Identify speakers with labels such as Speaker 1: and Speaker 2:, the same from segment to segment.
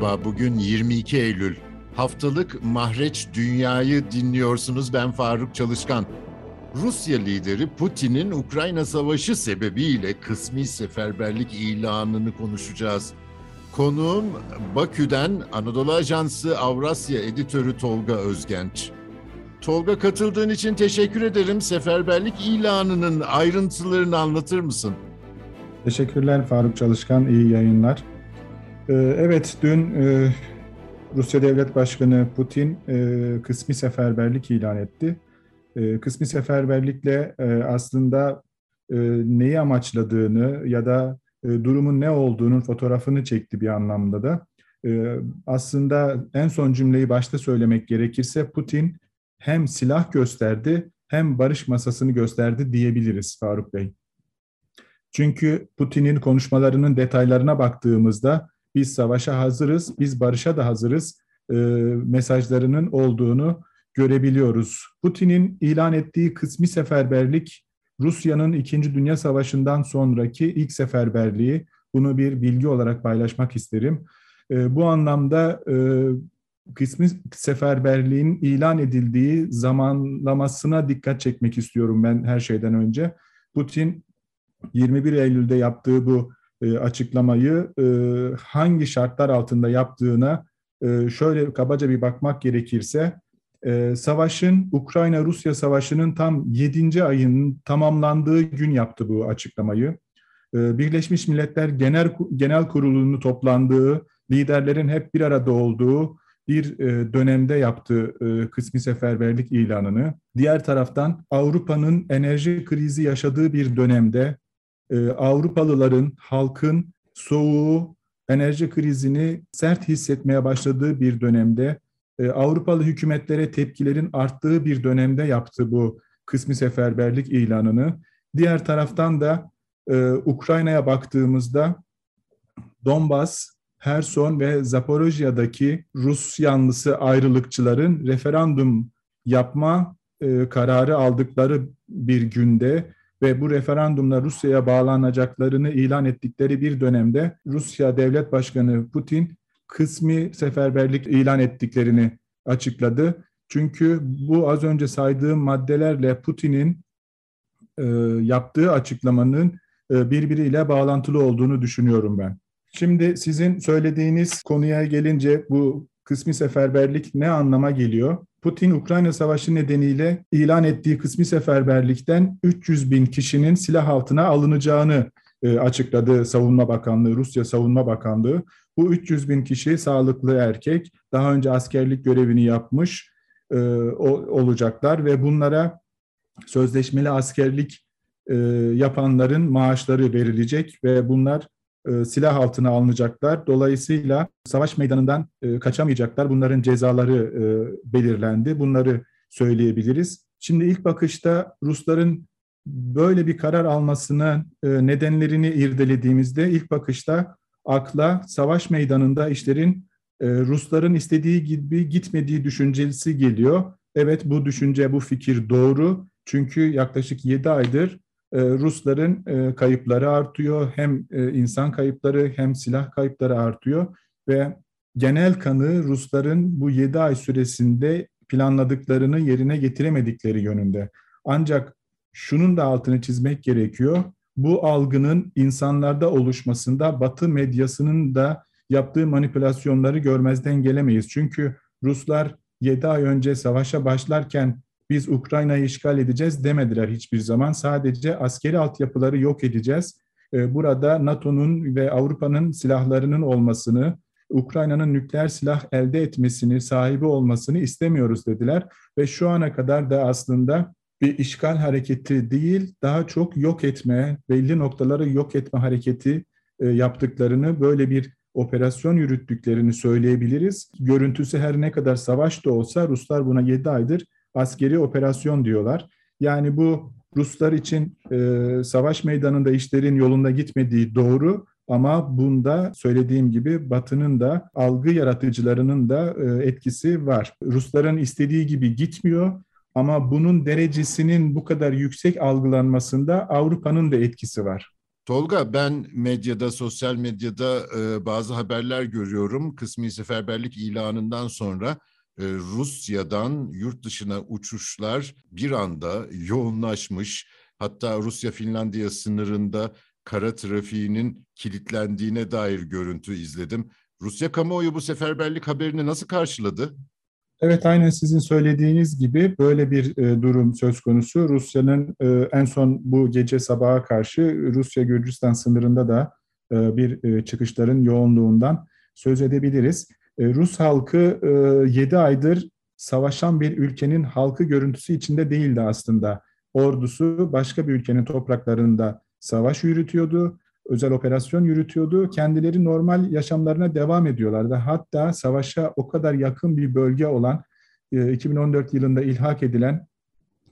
Speaker 1: Merhaba, bugün 22 Eylül. Haftalık Mahreç Dünya'yı dinliyorsunuz. Ben Faruk Çalışkan. Rusya lideri Putin'in Ukrayna Savaşı sebebiyle kısmi seferberlik ilanını konuşacağız. Konuğum Bakü'den Anadolu Ajansı Avrasya editörü Tolga Özgenç. Tolga katıldığın için teşekkür ederim. Seferberlik ilanının ayrıntılarını anlatır mısın?
Speaker 2: Teşekkürler Faruk Çalışkan, iyi yayınlar. Ee, evet, dün e, Rusya Devlet Başkanı Putin e, kısmi seferberlik ilan etti. E, kısmi seferberlikle aslında neyi amaçladığını ya da durumun ne olduğunun fotoğrafını çekti bir anlamda da. Aslında en son cümleyi başta söylemek gerekirse Putin hem silah gösterdi hem barış masasını gösterdi diyebiliriz Faruk Bey. Çünkü Putin'in konuşmalarının detaylarına baktığımızda biz savaşa hazırız, biz barışa da hazırız e, mesajlarının olduğunu görebiliyoruz. Putin'in ilan ettiği kısmi seferberlik Rusya'nın İkinci Dünya Savaşı'ndan sonraki ilk seferberliği. Bunu bir bilgi olarak paylaşmak isterim. E, bu anlamda e, kısmi seferberliğin ilan edildiği zamanlamasına dikkat çekmek istiyorum ben her şeyden önce. Putin 21 Eylül'de yaptığı bu e, açıklamayı e, hangi şartlar altında yaptığına e, şöyle kabaca bir bakmak gerekirse e, savaşın Ukrayna-Rusya savaşının tam 7. ayının tamamlandığı gün yaptı bu açıklamayı. E, Birleşmiş Milletler Genel Genel Kurulu'nun toplandığı, liderlerin hep bir arada olduğu bir e, dönemde yaptığı e, kısmi seferberlik ilanını. Diğer taraftan Avrupa'nın enerji krizi yaşadığı bir dönemde e, Avrupalıların, halkın soğuğu, enerji krizini sert hissetmeye başladığı bir dönemde, e, Avrupalı hükümetlere tepkilerin arttığı bir dönemde yaptı bu kısmi seferberlik ilanını. Diğer taraftan da e, Ukrayna'ya baktığımızda Donbas, Herson ve Zaporojya'daki Rus yanlısı ayrılıkçıların referandum yapma e, kararı aldıkları bir günde ve bu referandumla Rusya'ya bağlanacaklarını ilan ettikleri bir dönemde Rusya Devlet Başkanı Putin kısmi seferberlik ilan ettiklerini açıkladı. Çünkü bu az önce saydığım maddelerle Putin'in e, yaptığı açıklamanın e, birbiriyle bağlantılı olduğunu düşünüyorum ben. Şimdi sizin söylediğiniz konuya gelince bu kısmi seferberlik ne anlama geliyor? Putin Ukrayna Savaşı nedeniyle ilan ettiği kısmi seferberlikten 300 bin kişinin silah altına alınacağını e, açıkladı Savunma Bakanlığı, Rusya Savunma Bakanlığı. Bu 300 bin kişi sağlıklı erkek, daha önce askerlik görevini yapmış e, olacaklar ve bunlara sözleşmeli askerlik e, yapanların maaşları verilecek ve bunlar e, silah altına alınacaklar. Dolayısıyla savaş meydanından e, kaçamayacaklar. Bunların cezaları e, belirlendi. Bunları söyleyebiliriz. Şimdi ilk bakışta Rusların böyle bir karar almasının nedenlerini irdelediğimizde ilk bakışta akla savaş meydanında işlerin Rusların istediği gibi gitmediği düşüncesi geliyor. Evet bu düşünce, bu fikir doğru. Çünkü yaklaşık 7 aydır e, Rusların e, kayıpları artıyor. Hem e, insan kayıpları hem silah kayıpları artıyor ve genel kanı Rusların bu 7 ay süresinde planladıklarını yerine getiremedikleri yönünde. Ancak şunun da altını çizmek gerekiyor. Bu algının insanlarda oluşmasında Batı medyasının da yaptığı manipülasyonları görmezden gelemeyiz. Çünkü Ruslar 7 ay önce savaşa başlarken biz Ukrayna'yı işgal edeceğiz demediler hiçbir zaman. Sadece askeri altyapıları yok edeceğiz. Ee, burada NATO'nun ve Avrupa'nın silahlarının olmasını, Ukrayna'nın nükleer silah elde etmesini, sahibi olmasını istemiyoruz dediler. Ve şu ana kadar da aslında bir işgal hareketi değil, daha çok yok etme, belli noktaları yok etme hareketi e, yaptıklarını, böyle bir operasyon yürüttüklerini söyleyebiliriz. Görüntüsü her ne kadar savaş da olsa Ruslar buna 7 aydır askeri operasyon diyorlar. Yani bu Ruslar için e, savaş meydanında işlerin yolunda gitmediği doğru ama bunda söylediğim gibi Batı'nın da algı yaratıcılarının da e, etkisi var. Rusların istediği gibi gitmiyor ama bunun derecesinin bu kadar yüksek algılanmasında Avrupa'nın da etkisi var.
Speaker 1: Tolga ben medyada, sosyal medyada e, bazı haberler görüyorum. Kısmi seferberlik ilanından sonra Rusya'dan yurt dışına uçuşlar bir anda yoğunlaşmış. Hatta Rusya-Finlandiya sınırında kara trafiğinin kilitlendiğine dair görüntü izledim. Rusya kamuoyu bu seferberlik haberini nasıl karşıladı?
Speaker 2: Evet aynen sizin söylediğiniz gibi böyle bir e, durum söz konusu. Rusya'nın e, en son bu gece sabaha karşı Rusya-Gürcistan sınırında da e, bir e, çıkışların yoğunluğundan söz edebiliriz. E, Rus halkı e, 7 aydır savaşan bir ülkenin halkı görüntüsü içinde değildi aslında. Ordusu başka bir ülkenin topraklarında savaş yürütüyordu özel operasyon yürütüyordu. Kendileri normal yaşamlarına devam ediyorlardı. Hatta savaşa o kadar yakın bir bölge olan 2014 e, yılında ilhak edilen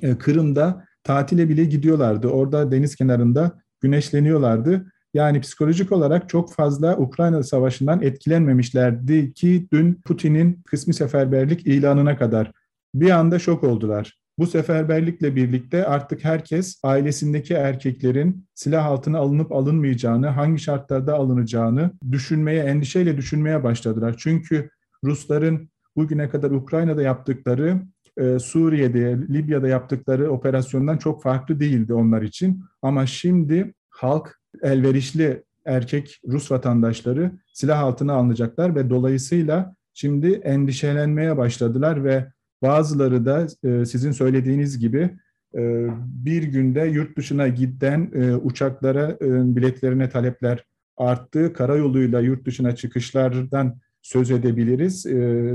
Speaker 2: e, Kırım'da tatile bile gidiyorlardı. Orada deniz kenarında güneşleniyorlardı. Yani psikolojik olarak çok fazla Ukrayna Savaşı'ndan etkilenmemişlerdi ki dün Putin'in kısmi seferberlik ilanına kadar bir anda şok oldular. Bu seferberlikle birlikte artık herkes ailesindeki erkeklerin silah altına alınıp alınmayacağını, hangi şartlarda alınacağını düşünmeye, endişeyle düşünmeye başladılar. Çünkü Rusların bugüne kadar Ukrayna'da yaptıkları, e, Suriye'de, Libya'da yaptıkları operasyondan çok farklı değildi onlar için. Ama şimdi halk elverişli erkek Rus vatandaşları silah altına alınacaklar ve dolayısıyla şimdi endişelenmeye başladılar ve Bazıları da e, sizin söylediğiniz gibi e, bir günde yurt dışına giden e, uçaklara biletlerine talepler arttı. Karayoluyla yurt dışına çıkışlardan söz edebiliriz.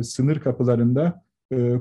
Speaker 2: Sınır kapılarında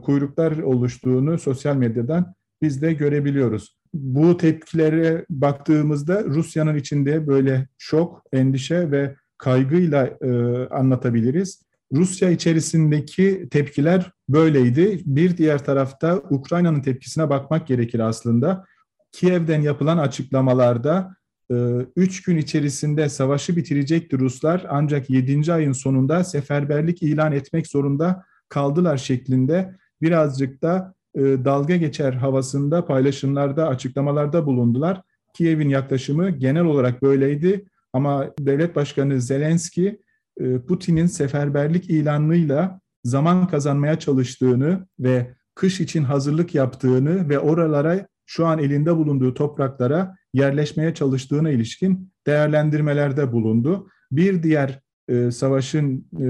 Speaker 2: kuyruklar oluştuğunu sosyal medyadan biz de görebiliyoruz. Bu tepkilere baktığımızda Rusya'nın içinde böyle şok, endişe ve kaygıyla e, anlatabiliriz. Rusya içerisindeki tepkiler böyleydi. Bir diğer tarafta Ukrayna'nın tepkisine bakmak gerekir aslında. Kiev'den yapılan açıklamalarda 3 e, gün içerisinde savaşı bitirecekti Ruslar ancak 7. ayın sonunda seferberlik ilan etmek zorunda kaldılar şeklinde birazcık da dalga geçer havasında paylaşımlarda, açıklamalarda bulundular. Kiev'in yaklaşımı genel olarak böyleydi ama devlet başkanı Zelenski e, Putin'in seferberlik ilanıyla zaman kazanmaya çalıştığını ve kış için hazırlık yaptığını ve oralara şu an elinde bulunduğu topraklara yerleşmeye çalıştığına ilişkin değerlendirmelerde bulundu. Bir diğer e, savaşın e,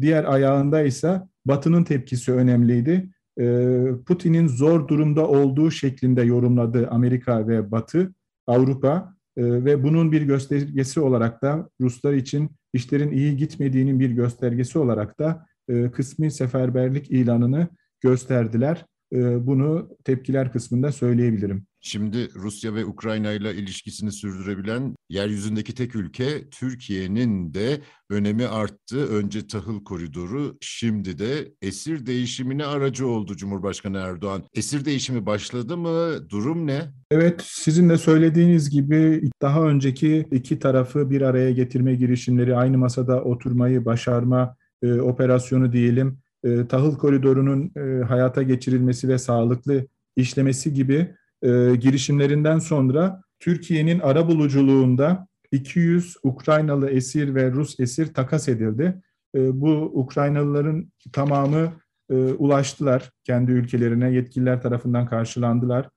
Speaker 2: diğer ayağında ise Batı'nın tepkisi önemliydi. E, Putin'in zor durumda olduğu şeklinde yorumladı Amerika ve Batı, Avrupa e, ve bunun bir göstergesi olarak da Ruslar için işlerin iyi gitmediğinin bir göstergesi olarak da e, kısmi seferberlik ilanını gösterdiler. E, bunu tepkiler kısmında söyleyebilirim.
Speaker 1: Şimdi Rusya ve Ukrayna ile ilişkisini sürdürebilen yeryüzündeki tek ülke Türkiye'nin de önemi arttı. Önce tahıl koridoru, şimdi de esir değişimine aracı oldu Cumhurbaşkanı Erdoğan. Esir değişimi başladı mı? Durum ne?
Speaker 2: Evet, sizin de söylediğiniz gibi daha önceki iki tarafı bir araya getirme girişimleri, aynı masada oturmayı başarma e, operasyonu diyelim, e, tahıl koridorunun e, hayata geçirilmesi ve sağlıklı işlemesi gibi e, girişimlerinden sonra Türkiye'nin ara buluculuğunda 200 Ukraynalı esir ve Rus esir takas edildi. E, bu Ukraynalıların tamamı e, ulaştılar kendi ülkelerine, yetkililer tarafından karşılandılar.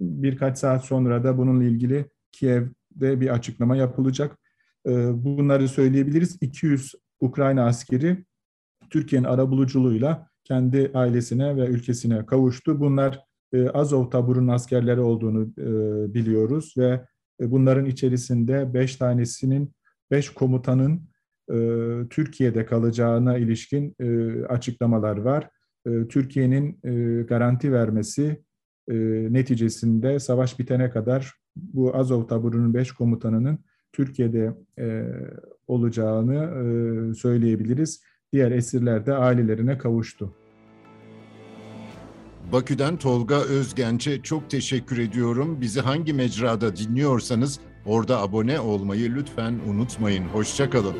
Speaker 2: Birkaç saat sonra da bununla ilgili Kiev'de bir açıklama yapılacak. E, bunları söyleyebiliriz. 200 Ukrayna askeri Türkiye'nin arabuluculuğuyla kendi ailesine ve ülkesine kavuştu. Bunlar e, Azov taburunun askerleri olduğunu e, biliyoruz ve e, bunların içerisinde beş tanesinin, beş komutanın Türkiye'de kalacağına ilişkin açıklamalar var. Türkiye'nin garanti vermesi neticesinde savaş bitene kadar bu Azov taburunun beş komutanının Türkiye'de olacağını söyleyebiliriz. Diğer esirler de ailelerine kavuştu.
Speaker 1: Bakü'den Tolga Özgenç'e çok teşekkür ediyorum. Bizi hangi mecrada dinliyorsanız orada abone olmayı lütfen unutmayın. Hoşçakalın.